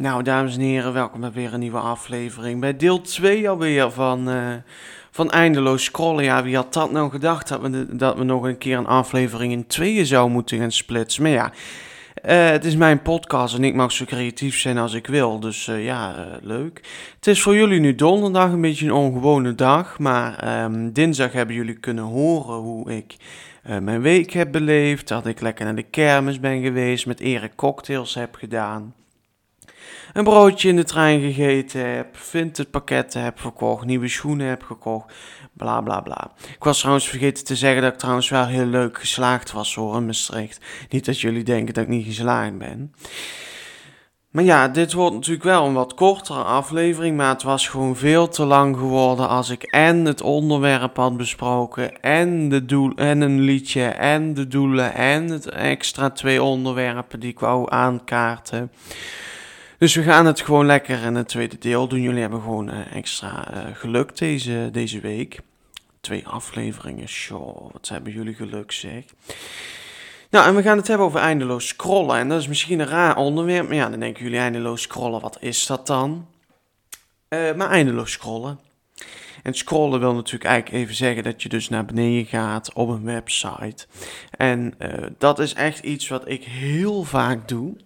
Nou, dames en heren, welkom bij weer een nieuwe aflevering. Bij deel 2 alweer van, eh, van Eindeloos Scrollen. Ja, wie had dat nou gedacht dat we, dat we nog een keer een aflevering in tweeën zouden moeten gaan splitsen? Maar ja, eh, het is mijn podcast en ik mag zo creatief zijn als ik wil. Dus eh, ja, leuk. Het is voor jullie nu donderdag, een beetje een ongewone dag. Maar ehm, dinsdag hebben jullie kunnen horen hoe ik mijn week heb beleefd. Dat ik lekker naar de kermis ben geweest, met Erik cocktails heb gedaan een broodje in de trein gegeten heb, vintage pakketten heb verkocht, nieuwe schoenen heb gekocht, bla bla bla. Ik was trouwens vergeten te zeggen dat ik trouwens wel heel leuk geslaagd was hoor in Maastricht. Niet dat jullie denken dat ik niet geslaagd ben. Maar ja, dit wordt natuurlijk wel een wat kortere aflevering, maar het was gewoon veel te lang geworden als ik en het onderwerp had besproken, en, de doel, en een liedje, en de doelen, en het extra twee onderwerpen die ik wou aankaarten. Dus we gaan het gewoon lekker in het tweede deel doen. Jullie hebben gewoon uh, extra uh, geluk deze, deze week. Twee afleveringen, show. Wat hebben jullie geluk zeg. Nou, en we gaan het hebben over eindeloos scrollen. En dat is misschien een raar onderwerp. Maar ja, dan denken jullie eindeloos scrollen. Wat is dat dan? Uh, maar eindeloos scrollen. En scrollen wil natuurlijk eigenlijk even zeggen dat je dus naar beneden gaat op een website. En dat is echt iets wat ik heel vaak doe.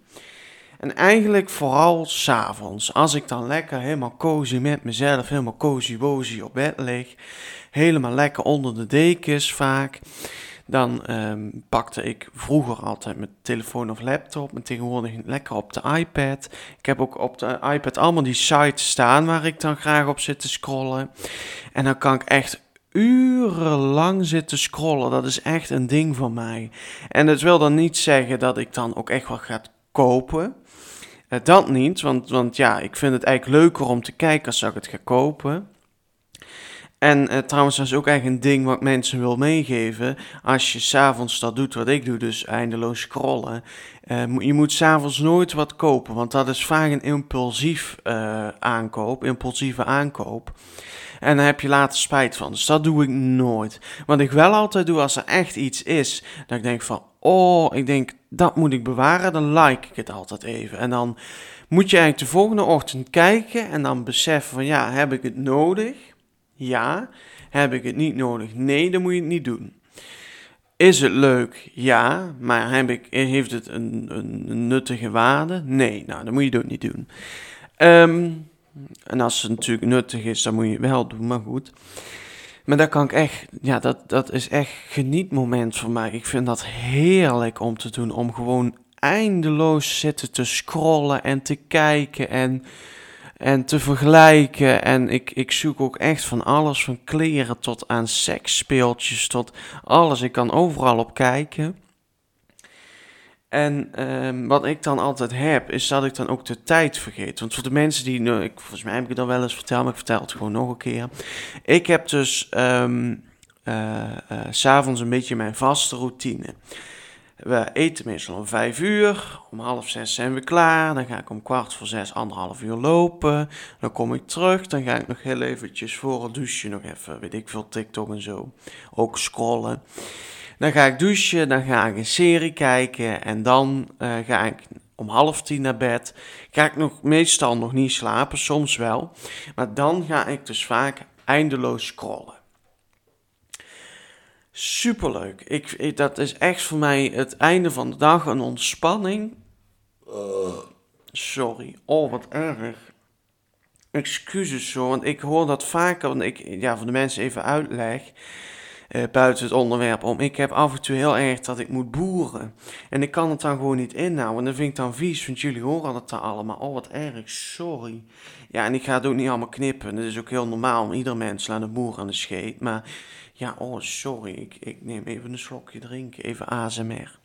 En eigenlijk vooral s'avonds, als ik dan lekker helemaal cozy met mezelf, helemaal cozy wozy op bed lig, helemaal lekker onder de dekens vaak, dan um, pakte ik vroeger altijd mijn telefoon of laptop, maar tegenwoordig lekker op de iPad. Ik heb ook op de iPad allemaal die sites staan waar ik dan graag op zit te scrollen. En dan kan ik echt urenlang zitten scrollen. Dat is echt een ding van mij. En dat wil dan niet zeggen dat ik dan ook echt wel ga kopen. Uh, dat niet, want, want ja, ik vind het eigenlijk leuker om te kijken als ik het ga kopen. En uh, trouwens, dat is ook eigenlijk een ding wat mensen wil meegeven. Als je s'avonds dat doet, wat ik doe, dus eindeloos scrollen. Uh, je moet s'avonds nooit wat kopen, want dat is vaak een impulsief aankoop, impulsieve aankoop. En daar heb je later spijt van. Dus dat doe ik nooit. Wat ik wel altijd doe als er echt iets is, dat ik denk van, oh, ik denk, dat moet ik bewaren, dan like ik het altijd even. En dan moet je eigenlijk de volgende ochtend kijken en dan beseffen van, ja, heb ik het nodig? Ja. Heb ik het niet nodig? Nee, dan moet je het niet doen. Is het leuk? Ja. Maar heb ik, heeft het een, een, nuttige waarde? Nee. Nou, dan moet je het ook niet doen. Ehm, en als het natuurlijk nuttig is, dan moet je het wel doen, maar goed. Maar dat kan ik echt, ja, dat, dat is echt genietmoment voor mij. Ik vind dat heerlijk om te doen, om gewoon eindeloos zitten te scrollen en te kijken en, en te vergelijken. En ik, ik zoek ook echt van alles, van kleren tot aan seksspeeltjes, tot alles. Ik kan overal op kijken. En um, wat ik dan altijd heb, is dat ik dan ook de tijd vergeet. Want voor de mensen die, nou, ik, volgens mij heb ik het al wel eens verteld, maar ik vertel het gewoon nog een keer. Ik heb dus um, uh, uh, s'avonds een beetje mijn vaste routine. We eten meestal om vijf uur, om half zes zijn we klaar. Dan ga ik om kwart voor zes anderhalf uur lopen. Dan kom ik terug, dan ga ik nog heel eventjes voor het douchen nog even, weet ik veel, TikTok en zo, ook scrollen. Dan ga ik douchen, dan ga ik een serie kijken en dan uh, ga ik om half tien naar bed. Ga ik nog meestal nog niet slapen, soms wel. Maar dan ga ik dus vaak eindeloos scrollen. Superleuk. Ik, ik, dat is echt voor mij het einde van de dag een ontspanning. Uh, sorry. Oh, wat erg. Excuses zo, want ik hoor dat vaker. Want ik, ja, voor de mensen even uitleg uh, buiten het onderwerp om. Ik heb af en toe heel erg dat ik moet boeren. En ik kan het dan gewoon niet inhouden. En dat vind ik dan vies, want jullie horen dat dan allemaal. Oh, wat erg, sorry. Ja, en ik ga het ook niet allemaal knippen. Dat is ook heel normaal. Ieder mens laat een boer aan de scheet. Maar ja, oh, sorry. Ik, ik neem even een slokje drinken. Even ASMR.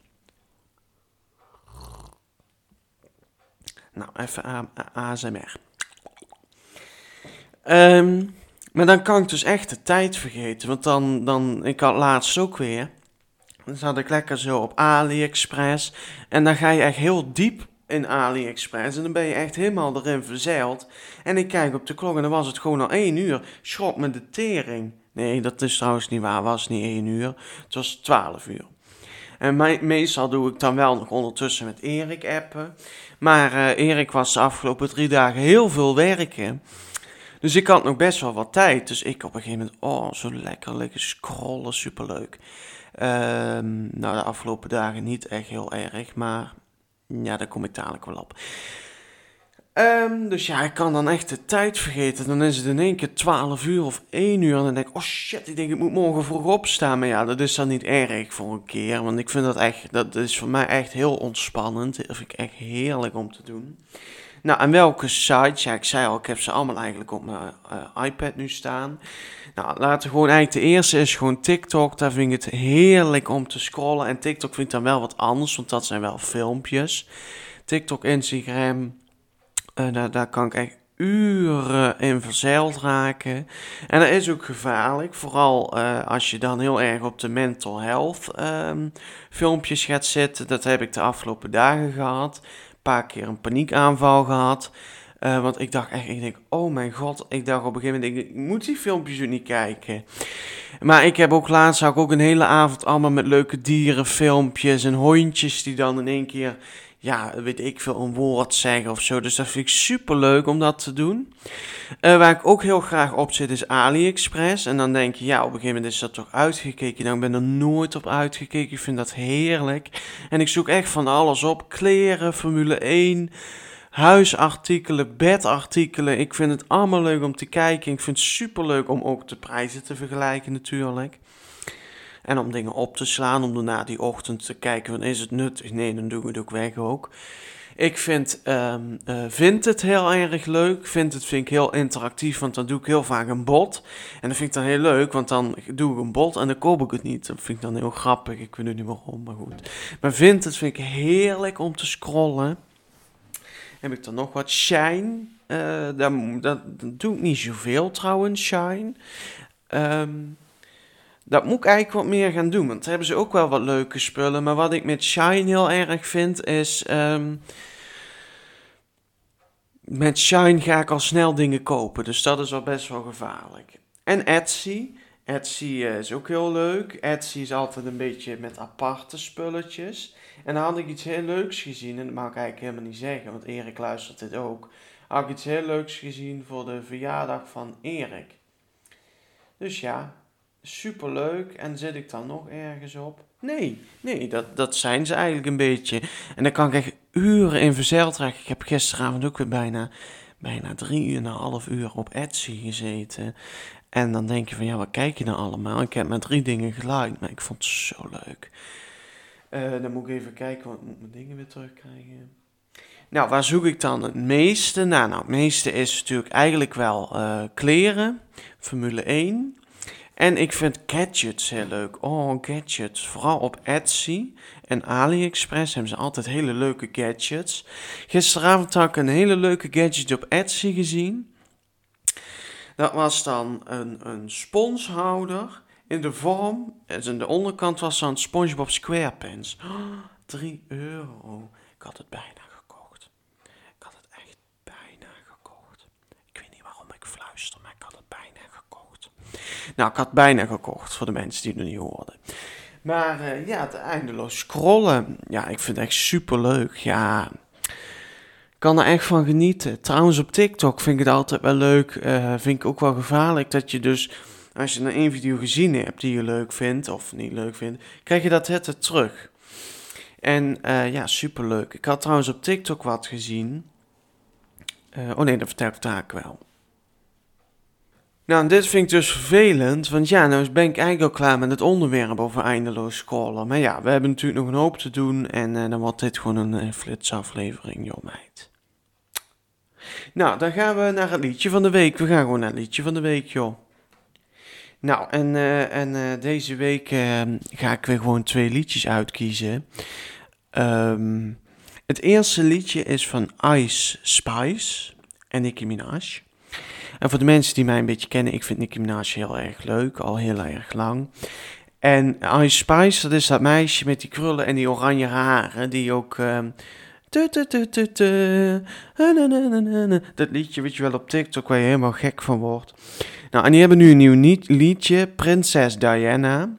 Nou, even ASMR. Um, maar dan kan ik dus echt de tijd vergeten. Want dan, dan ik had laatst ook weer. Dan zat ik lekker zo op AliExpress. En dan ga je echt heel diep in AliExpress. En dan ben je echt helemaal erin verzeild. En ik kijk op de klok en dan was het gewoon al 1 uur. Schrok me de tering. Nee, dat is trouwens niet waar. Het was niet 1 uur. Het was 12 uur. En meestal doe ik dan wel nog ondertussen met Erik appen. Maar uh, Erik was de afgelopen drie dagen heel veel werken. Dus ik had nog best wel wat tijd. Dus ik op een gegeven moment, oh, zo lekker lekker scrollen, superleuk. Um, nou, de afgelopen dagen niet echt heel erg, maar ja, daar kom ik dadelijk wel op. Um, dus ja, ik kan dan echt de tijd vergeten. Dan is het in één keer 12 uur of 1 uur. En dan denk ik, oh shit, ik denk ik moet morgen vroeg opstaan. Maar ja, dat is dan niet erg voor een keer. Want ik vind dat echt, dat is voor mij echt heel ontspannend. Dat vind ik echt heerlijk om te doen. Nou, en welke sites? Ja, ik zei al, ik heb ze allemaal eigenlijk op mijn uh, iPad nu staan. Nou, laten we gewoon eigenlijk, de eerste is gewoon TikTok. Daar vind ik het heerlijk om te scrollen. En TikTok vind ik dan wel wat anders, want dat zijn wel filmpjes. TikTok, Instagram, uh, daar, daar kan ik echt uren in verzeild raken. En dat is ook gevaarlijk, vooral uh, als je dan heel erg op de mental health um, filmpjes gaat zitten. Dat heb ik de afgelopen dagen gehad paar keer een paniekaanval gehad. Uh, want ik dacht echt, ik denk, oh mijn god. Ik dacht op een gegeven moment, ik, moet die filmpjes niet kijken. Maar ik heb ook laatst ook, ook een hele avond allemaal met leuke dierenfilmpjes en hondjes die dan in één keer, ja, weet ik veel, een woord zeggen of zo. Dus dat vind ik super leuk om dat te doen. Uh, waar ik ook heel graag op zit is AliExpress. En dan denk je, ja, op een gegeven moment is dat toch uitgekeken. Nou, ik ben er nooit op uitgekeken. Ik vind dat heerlijk. En ik zoek echt van alles op. Kleren, Formule 1, huisartikelen, bedartikelen. Ik vind het allemaal leuk om te kijken. Ik vind het super leuk om ook de prijzen te vergelijken natuurlijk. En om dingen op te slaan, om daarna die ochtend te kijken, van is het nuttig? Nee, dan doe ik het ook weg ook. Ik vind, um, het heel erg leuk. Vind het vind ik heel interactief, want dan doe ik heel vaak een bot. En dat vind ik dan heel leuk, want dan doe ik een bot en dan koop ik het niet. Dat vind ik dan heel grappig. Ik weet niet waarom, maar goed. Maar vind het vind ik heerlijk om te scrollen. Heb ik dan nog wat Shine? Dat, dat, doe ik niet zoveel trouwens, Shine. Um, dat moet ik eigenlijk wat meer gaan doen. Want hebben ze ook wel wat leuke spullen. Maar wat ik met Shine heel erg vind is. Um, met Shine ga ik al snel dingen kopen. Dus dat is al best wel gevaarlijk. En Etsy. Etsy eh, is ook heel leuk. Etsy is altijd een beetje met aparte spulletjes. En dan had ik iets heel leuks gezien. En dat mag ik eigenlijk helemaal niet zeggen. Want Erik luistert dit ook. Had ik iets heel leuks gezien voor de verjaardag van Erik. Dus ja, super leuk. En zit ik dan nog ergens op? Nee, nee, dat, dat zijn ze eigenlijk een beetje. En dan kan ik echt uren in verzeild raken. Ik heb gisteravond ook weer bijna, bijna drie uur, een half uur op Etsy gezeten. En dan denk je van, ja, wat kijk je nou allemaal? Ik heb maar drie dingen geliked, maar ik vond het zo leuk. Uh, dan moet ik even kijken, want ik moet mijn dingen weer terugkrijgen. Nou, waar zoek ik dan het meeste? Nou, het meeste is natuurlijk eigenlijk wel uh, kleren, Formule 1. En ik vind gadgets heel leuk. Oh, gadgets. Vooral op Etsy en AliExpress hebben ze altijd hele leuke gadgets. Gisteravond had ik een hele leuke gadget op Etsy gezien. Dat was dan een, een sponshouder in de vorm. En aan de onderkant was dan SpongeBob SquarePants. Oh, 3 euro. Ik had het bijna Nou, ik had bijna gekocht voor de mensen die het niet hoorden. Maar uh, ja, het eindeloos scrollen. Ja, ik vind het echt super leuk. Ja, kan er echt van genieten. Trouwens, op TikTok vind ik het altijd wel leuk. Uh, vind ik ook wel gevaarlijk dat je dus, als je een één video gezien hebt die je leuk vindt of niet leuk vindt, krijg je dat het terug. En uh, ja, super leuk. Ik had trouwens op TikTok wat gezien. oh nee, dat vertel ik daar wel. Nou, dit vind ik dus vervelend, want ja, nou ben ik eigenlijk al klaar met het onderwerp over eindeloos scrollen. Maar ja, we hebben natuurlijk nog een hoop te doen en uh, dan wordt dit gewoon een uh, flitsaflevering, joh meid. Nou, dan gaan we naar het liedje van de week. We gaan gewoon naar het liedje van de week, joh. Nou, en, uh, en deze week ga ik weer gewoon twee liedjes uitkiezen. Um, het eerste liedje is van Ice Spice en Nicki Minaj. En voor de mensen die mij een beetje kennen, ik vind Nicki Minaj heel erg leuk, al heel erg lang. En Ice Spice, dat is dat meisje met die krullen en die oranje haren, die ook... dat liedje, weet je wel, op TikTok waar je helemaal gek van wordt. Nou, en die hebben nu een nieuw liedje, Prinses Diana.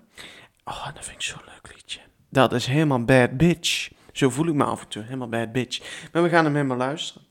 Oh, dat vind ik zo'n leuk liedje. dat is helemaal bad bitch. Zo voel ik me af en toe, helemaal bad bitch. Maar we gaan hem helemaal luisteren.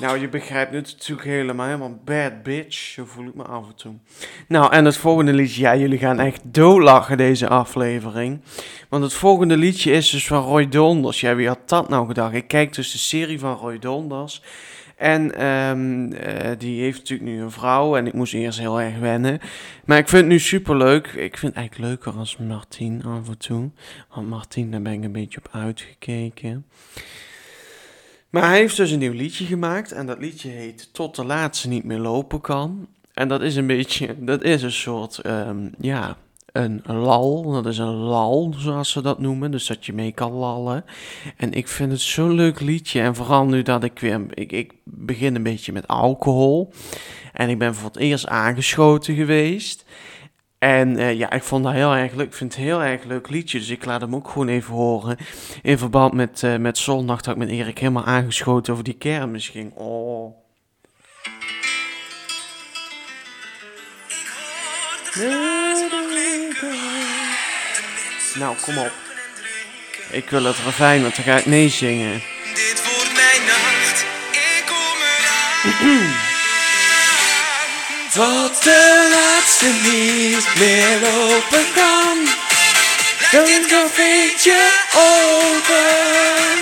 Nou, je begrijpt het natuurlijk helemaal, helemaal bad bitch. Zo voel ik me af en toe. Nou, en het volgende liedje, ja, jullie gaan echt doodlachen deze aflevering. Want het volgende liedje is dus van Roy Donders. Ja, wie had dat nou gedacht? Ik kijk dus de serie van Roy Donders. En ehm, eh, die heeft natuurlijk nu een vrouw en ik moest eerst heel erg wennen. Maar ik vind het nu super leuk. Ik vind het eigenlijk leuker als Martien af en toe. Want Martien, daar ben ik een beetje op uitgekeken. Maar hij heeft dus een nieuw liedje gemaakt en dat liedje heet Tot de laatste niet meer lopen kan. En dat is een beetje, dat is een soort, ehm, ja, een lal. Dat is een lal, zoals ze dat noemen. Dus dat je mee kan lallen. En ik vind het zo'n leuk liedje. En vooral nu dat ik weer, ik, ik begin een beetje met alcohol. En ik ben voor het eerst aangeschoten geweest. En eh, ja, ik vond dat heel erg leuk. Ik vind het heel erg leuk liedje. Dus ik laat hem ook gewoon even horen. In verband met, eh, met zondag dat ik met Erik helemaal aangeschoten over die kermis ging. Oh. Nou, kom op. Ik wil het refrein, want dan ga ik nee zingen. Dit wordt mijn nacht, ik kom eraan. Tot de laatste niet meer lopen kan. Blijft dit cafeetje open.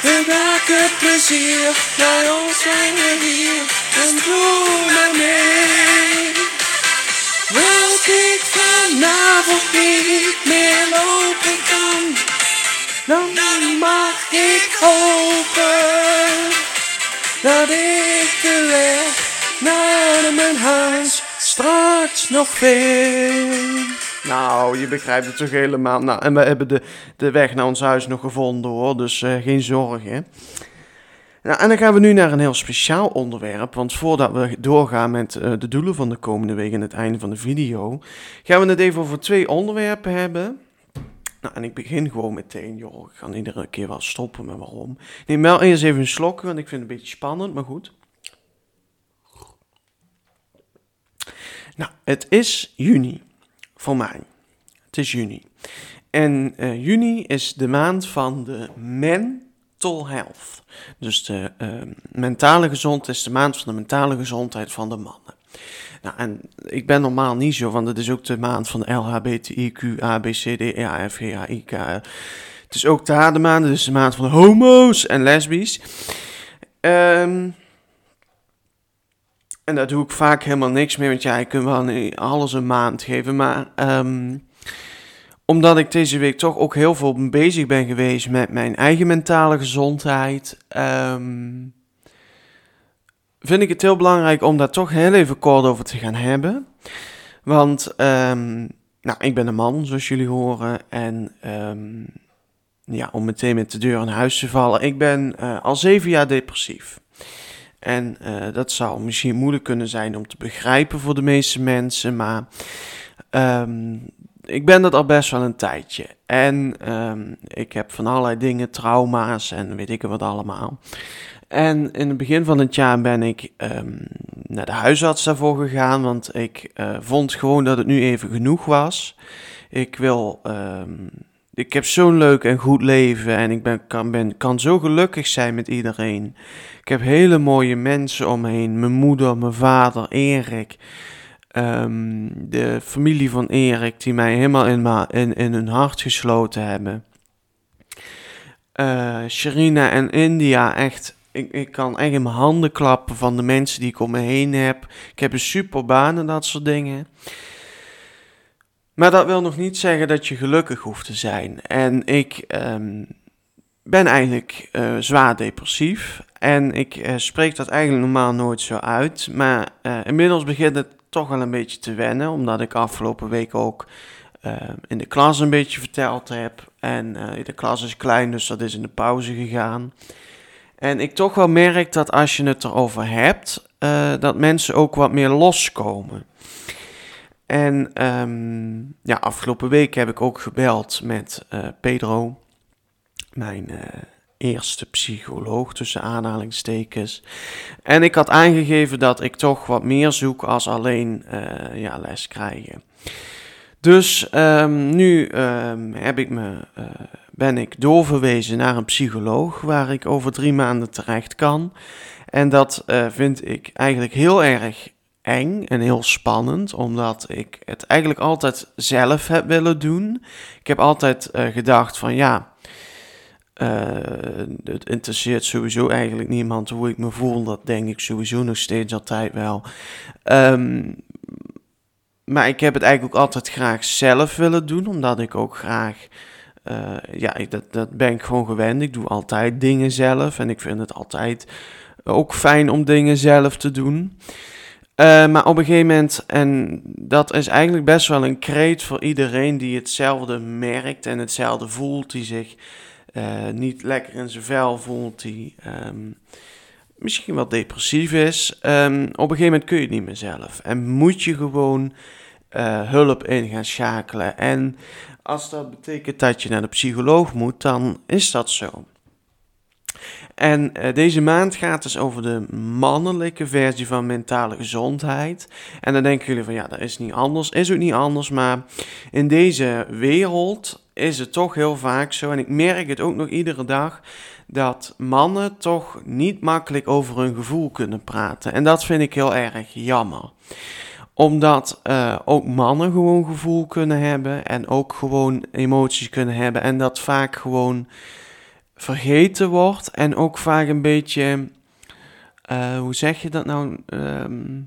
We maken plezier, bij ons zijn we hier. En bloemen mee. Want ik vanavond niet meer lopen kan. Dan mag ik hopen dat ik de weg naar mijn huis straks nog vind. Nou, je begrijpt het toch helemaal. Nou, en we hebben de, de weg naar ons huis nog gevonden hoor, dus eh, geen zorgen. Nou, en dan gaan we nu naar een heel speciaal onderwerp. Want voordat we doorgaan met eh, de doelen van de komende week en het einde van de video, gaan we het even over twee onderwerpen hebben. Nou, en ik begin gewoon meteen, joh. Ik ga iedere keer wel stoppen, maar waarom? Neem wel eerst even een slok, want ik vind het een beetje spannend, maar goed. Nou, het is juni voor mij. Het is juni. En eh, juni is de maand van de mental health. Dus de eh, mentale gezondheid is de maand van de mentale gezondheid van de mannen. Nou, en ik ben normaal niet zo, want het is ook de maand van de LHBTIQ, A, B, C, D, E, A, F, G, H, I, K. Het is ook de haarmaand, dus de maand van de homo's en lesbisch. Ehm en daar doe ik vaak helemaal niks mee, want ja, ik kan wel alles een maand geven. Maar ehm, omdat ik deze week toch ook heel veel bezig ben geweest met mijn eigen mentale gezondheid, ehm, vind ik het heel belangrijk om daar toch heel even kort over te gaan hebben. Want, ehm, nou, ik ben een man, zoals jullie horen. En ja, om meteen met de deur in huis te vallen, ik ben eh, al zeven jaar depressief. En eh, dat zou misschien moeilijk kunnen zijn om te begrijpen voor de meeste mensen, maar ehm, ik ben dat al best wel een tijdje. En ehm, ik heb van allerlei dingen, trauma's en weet ik wat allemaal. En in het begin van het jaar ben ik ehm, naar de huisarts daarvoor gegaan, want ik eh, vond gewoon dat het nu even genoeg was. Ik wil, ik heb zo'n leuk en goed leven en ik ben, kan, ben, kan zo gelukkig zijn met iedereen. Ik heb hele mooie mensen om me heen. Mijn moeder, mijn vader, Erik. ehm, de familie van Erik, die mij helemaal in, ma- in, in hun hart gesloten hebben. Sharina en India, echt. Ik, ik kan echt mijn handen klappen van de mensen die ik om me heen heb. Ik heb een super baan en dat soort dingen. Maar dat wil nog niet zeggen dat je gelukkig hoeft te zijn. En ik ehm, ben eigenlijk eh, zwaar depressief. En ik eh, spreek dat eigenlijk normaal nooit zo uit. Maar eh, inmiddels begint het toch wel een beetje te wennen. Omdat ik afgelopen week ook eh, in de klas een beetje verteld heb. En de klas is klein, dus dat is in de pauze gegaan. En ik toch wel merk dat als je het erover hebt, dat mensen ook wat meer loskomen. En ehm, ja, afgelopen week heb ik ook gebeld met eh, Pedro, mijn eh, eerste psycholoog tussen aanhalingstekens. En ik had aangegeven dat ik toch wat meer zoek als alleen eh, ja, les krijgen. Dus ehm, nu ehm, heb ik me, ben ik doorverwezen naar een psycholoog waar ik over drie maanden terecht kan. En dat vind ik eigenlijk heel erg eng en heel spannend, omdat ik het eigenlijk altijd zelf heb willen doen. Ik heb altijd eh, gedacht van ja, eh, het interesseert sowieso eigenlijk niemand hoe ik me voel. Dat denk ik sowieso nog steeds altijd wel. Ehm, maar ik heb het eigenlijk ook altijd graag zelf willen doen, omdat ik ook graag. eh, ja, dat, dat ben ik gewoon gewend. Ik doe altijd dingen zelf en ik vind het altijd ook fijn om dingen zelf te doen. Eh, maar op een gegeven moment, en dat is eigenlijk best wel een kreet voor iedereen die hetzelfde merkt en hetzelfde voelt, die zich eh, niet lekker in zijn vel voelt, die ehm, misschien wel depressief is. Ehm, op een gegeven moment kun je het niet meer zelf en moet je gewoon eh, hulp in gaan schakelen. En als dat betekent dat je naar de psycholoog moet, dan is dat zo. En eh, deze maand gaat dus over de mannelijke versie van mentale gezondheid. En dan denken jullie van ja, dat is niet anders. Is ook niet anders, maar in deze wereld is het toch heel vaak zo. En ik merk het ook nog iedere dag. Dat mannen toch niet makkelijk over hun gevoel kunnen praten. En dat vind ik heel erg jammer omdat eh, ook mannen gewoon gevoel kunnen hebben en ook gewoon emoties kunnen hebben. En dat vaak gewoon vergeten wordt en ook vaak een beetje, eh, hoe zeg je dat nou, Ehm,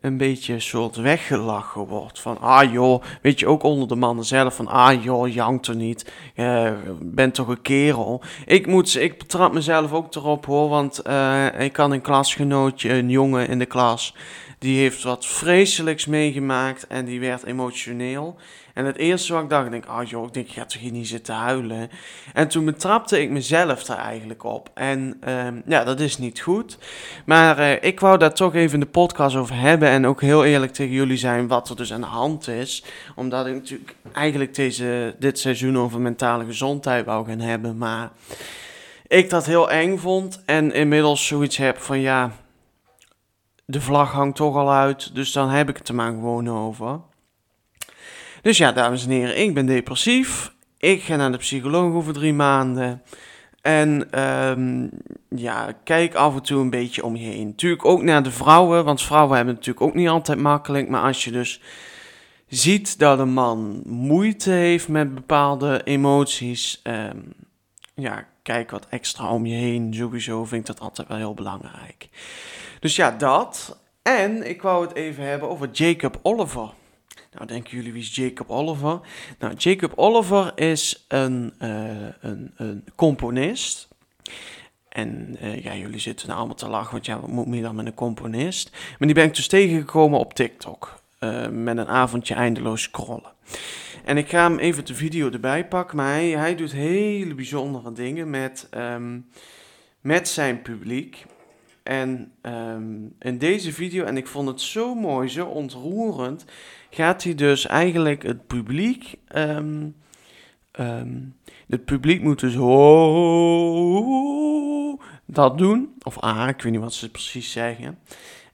een beetje een soort weggelachen wordt. Van, ah joh, weet je, ook onder de mannen zelf, van, ah joh, jank er niet, je bent toch een kerel. Ik moet, ik betrap mezelf ook erop hoor, want eh, ik kan een klasgenootje, een jongen in de klas, die heeft wat vreselijks meegemaakt en die werd emotioneel. En het eerste wat ik dacht, denk, ah joh, ik denk, ik ga toch hier niet zitten huilen. En toen betrapte ik mezelf daar eigenlijk op. En ehm, ja, dat is niet goed. Maar eh, ik wou daar toch even de podcast over hebben en ook heel eerlijk tegen jullie zijn wat er dus aan de hand is. Omdat ik natuurlijk eigenlijk deze, dit seizoen over mentale gezondheid wou gaan hebben, maar ik dat heel eng vond en inmiddels zoiets heb van ja, de vlag hangt toch al uit, dus dan heb ik het er maar gewoon over. Dus ja, dames en heren, ik ben depressief. Ik ga naar de psycholoog over drie maanden. En ehm, ja, kijk af en toe een beetje om je heen. Natuurlijk ook naar de vrouwen, want vrouwen hebben natuurlijk ook niet altijd makkelijk. Maar als je dus ziet dat een man moeite heeft met bepaalde emoties, ehm, ja, kijk wat extra om je heen. Sowieso vind ik dat altijd wel heel belangrijk. Dus ja, dat. En ik wou het even hebben over Jacob Oliver. Nou, denken jullie, wie is Jacob Oliver? Nou, Jacob Oliver is een, eh, een, een componist. En eh, ja, jullie zitten nou allemaal te lachen, want ja, wat moet meer dan met een componist? Maar die ben ik dus tegengekomen op TikTok. eh, met een avondje eindeloos scrollen. En ik ga hem even de video erbij pakken, maar hij, hij doet hele bijzondere dingen met, ehm, met zijn publiek. En ehm, in deze video, en ik vond het zo mooi, zo ontroerend, gaat hij dus eigenlijk het publiek. ehm, ehm, het publiek moet dus dat doen. Of ah, ik weet niet wat ze precies zeggen.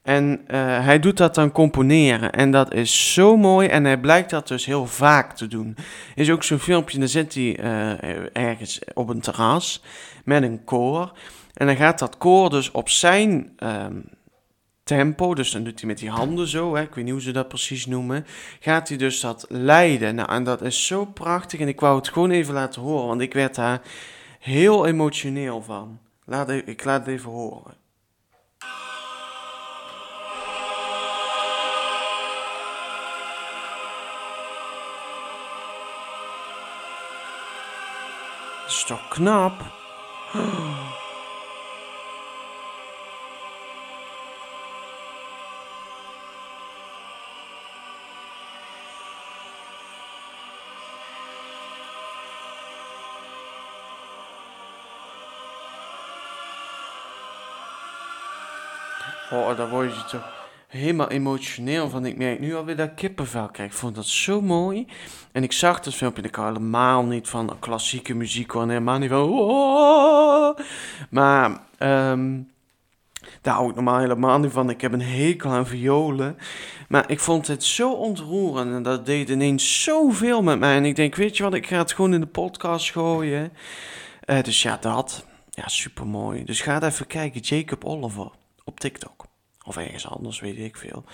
En eh, hij doet dat dan componeren. En dat is zo mooi. En hij blijkt dat dus heel vaak te doen. Er is ook zo'n filmpje, dan zit hij eh, ergens op een terras met een koor. En dan gaat dat koor dus op zijn ehm, tempo, dus dan doet hij met die handen zo, hè, ik weet niet hoe ze dat precies noemen, gaat hij dus dat leiden. Nou, en dat is zo prachtig en ik wou het gewoon even laten horen, want ik werd daar heel emotioneel van. Laat e- ik laat het even horen. Dat is toch knap? Oh, daar word je toch helemaal emotioneel van. Ik merk nu alweer dat kippenvel krijg. Ik vond dat zo mooi. En ik zag dat filmpje ik hou helemaal niet van klassieke muziek. En helemaal niet van... Maar ehm, daar hou ik normaal helemaal niet van. Ik heb een hekel aan violen. Maar ik vond het zo ontroerend. En dat deed ineens zoveel met mij. En ik denk, weet je wat, ik ga het gewoon in de podcast gooien. Eh, dus ja, dat. Ja, super mooi. Dus ga het even kijken. Jacob Oliver op TikTok. Of ergens anders, weet ik veel.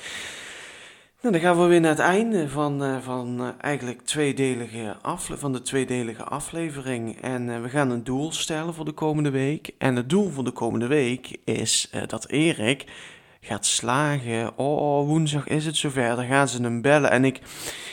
Nou, dan gaan we weer naar het einde van, eh, van eh, eigenlijk tweedelige afle van de tweedelige aflevering. En eh, we gaan een doel stellen voor de komende week. En het doel voor de komende week is dat Erik gaat slagen. Oh, woensdag is het zover. Dan gaan ze hem bellen. En ik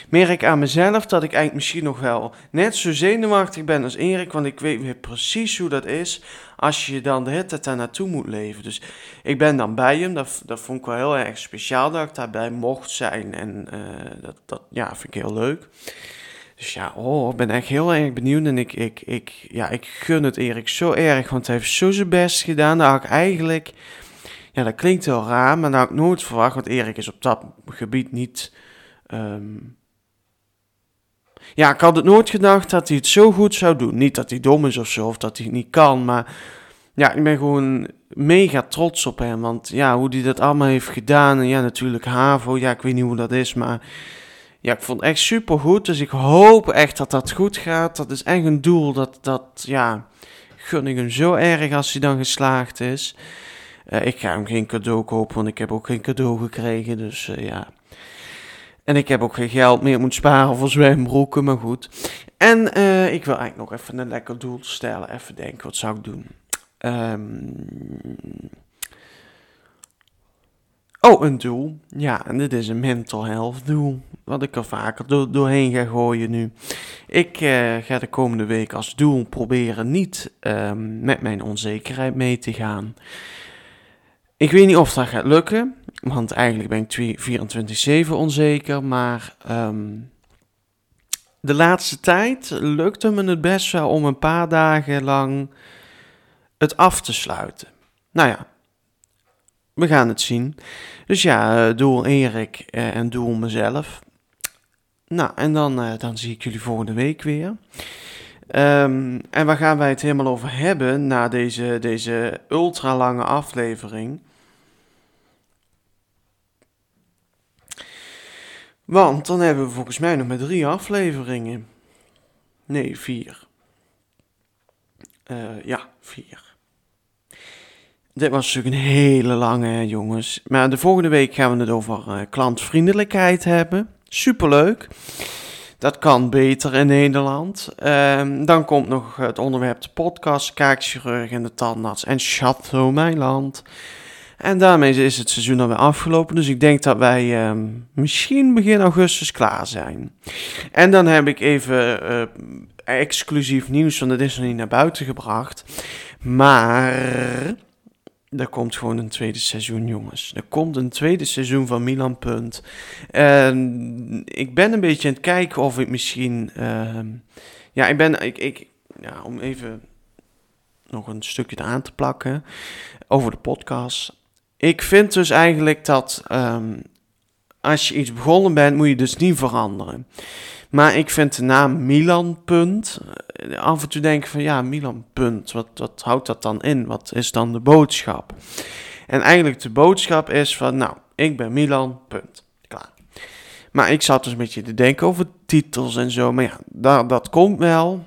merk aan mezelf dat ik eigenlijk misschien nog wel net zo zenuwachtig ben als Erik. Want ik weet weer precies hoe dat is als je dan de tijd daar naartoe moet leven. Dus ik ben dan bij hem. Dat, dat vond ik wel heel erg speciaal dat ik daarbij mocht zijn. En eh, dat, dat ja, vind ik heel leuk. Dus ja, oh, ik ben echt heel erg benieuwd. En ik, ik, ik, ja, ik gun het Erik zo erg, want hij heeft zo zijn best gedaan. Dat had ik eigenlijk, dat klinkt heel raar, maar dat had ik nooit verwacht. Want Erik is op dat gebied niet... ehm, ja, ik had het nooit gedacht dat hij het zo goed zou doen. Niet dat hij dom is of zo, of dat hij het niet kan, maar ja, ik ben gewoon mega trots op hem. Want ja, hoe hij dat allemaal heeft gedaan. En ja, natuurlijk HAVO, ja, ik weet niet hoe dat is, maar ja, ik vond het echt super goed. Dus ik hoop echt dat dat goed gaat. Dat is echt een doel, dat, dat ja, gun ik hem zo erg als hij dan geslaagd is. Eh, ik ga hem geen cadeau kopen, want ik heb ook geen cadeau gekregen, dus eh, ja... En ik heb ook geen geld meer moeten sparen voor zwembroeken, maar goed. En eh, ik wil eigenlijk nog even een lekker doel stellen. Even denken, wat zou ik doen? Ehm, Oh, een doel. Ja, en dit is een mental health doel. Wat ik er vaker door, doorheen ga gooien nu. Ik ga de komende week als doel proberen niet ehm, met mijn onzekerheid mee te gaan. Ik weet niet of dat gaat lukken, want eigenlijk ben ik twee- 24-7 onzeker, maar ehm, de laatste tijd lukte me het best wel om een paar dagen lang het af te sluiten. Nou ja, we gaan het zien. Dus ja, eh, doel Erik eh, en doel mezelf. Nou, en dan, eh, dan zie ik jullie volgende week weer. Ehm, en waar gaan wij het helemaal over hebben na deze, deze ultra lange aflevering? Want dan hebben we volgens mij nog maar drie afleveringen. Nee, vier. Eh, ja, vier. Dit was natuurlijk een hele lange, jongens. Maar de volgende week gaan we het over eh, klantvriendelijkheid hebben. Superleuk. Dat kan beter in Nederland. Ehm, dan komt nog het onderwerp de podcast, kaakchirurg en de tandarts en Chateau Meiland. En daarmee is het seizoen alweer afgelopen. Dus ik denk dat wij ehm, misschien begin augustus klaar zijn. En dan heb ik even eh, exclusief nieuws, want het is nog niet naar buiten gebracht. Maar er komt gewoon een tweede seizoen, jongens. Er komt een tweede seizoen van Milan Punt. En ik ben een beetje aan het kijken of ik misschien... ehm, ja, ik ben... Ik, ik, ja, om even nog een stukje aan te plakken over de podcast. Ik vind dus eigenlijk dat ehm, als je iets begonnen bent, moet je dus niet veranderen. Maar ik vind de naam Milan Punt. eh, Af en toe denk ik van ja, Milan Punt. Wat, wat houdt dat dan in? Wat is dan de boodschap? En eigenlijk de boodschap is van nou, ik ben Milan Punt. Klaar. Maar ik zat dus een beetje te denken over titels en zo. Maar ja, dat, dat komt wel.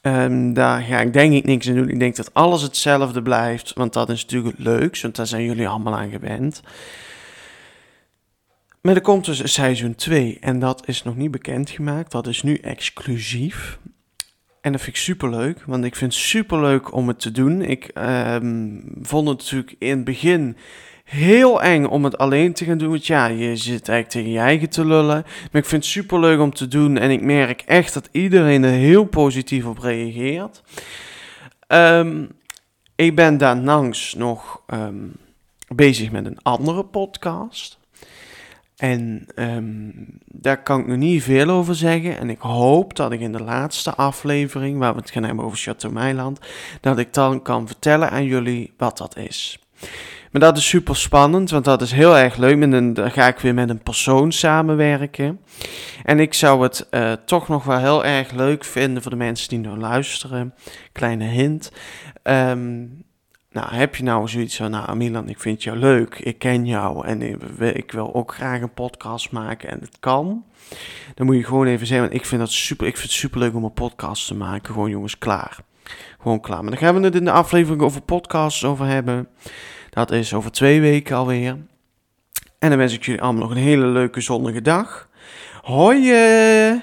Ehm, daar ga ik denk ik niks aan doen. Ik denk dat alles hetzelfde blijft. Want dat is natuurlijk leukst. Want daar zijn jullie allemaal aan gewend. Maar er komt dus seizoen 2 en dat is nog niet bekendgemaakt. Dat is nu exclusief. En dat vind ik super leuk, want ik vind het super leuk om het te doen. Ik ehm, vond het natuurlijk in het begin heel eng om het alleen te gaan doen. Want ja, je zit eigenlijk tegen je eigen te lullen. Maar ik vind het super leuk om te doen en ik merk echt dat iedereen er heel positief op reageert. Ehm, ik ben daarnaast nog ehm, bezig met een andere podcast. En ehm, daar kan ik nog niet veel over zeggen. En ik hoop dat ik in de laatste aflevering, waar we het gaan hebben over Chateau Meiland, dat ik dan kan vertellen aan jullie wat dat is. Maar dat is super spannend, want dat is heel erg leuk. Een, dan ga ik weer met een persoon samenwerken. En ik zou het eh, toch nog wel heel erg leuk vinden voor de mensen die nu luisteren. Kleine hint. Ehm, nou, heb je nou zoiets van, nou Milan, ik vind jou leuk, ik ken jou en ik, ik wil ook graag een podcast maken en het kan. Dan moet je gewoon even zeggen, want ik vind, dat super, ik vind het super leuk om een podcast te maken. Gewoon jongens, klaar. Gewoon klaar. Maar dan gaan we het in de aflevering over podcasts over hebben. Dat is over twee weken alweer. En dan wens ik jullie allemaal nog een hele leuke zonnige dag. Hoi! eh.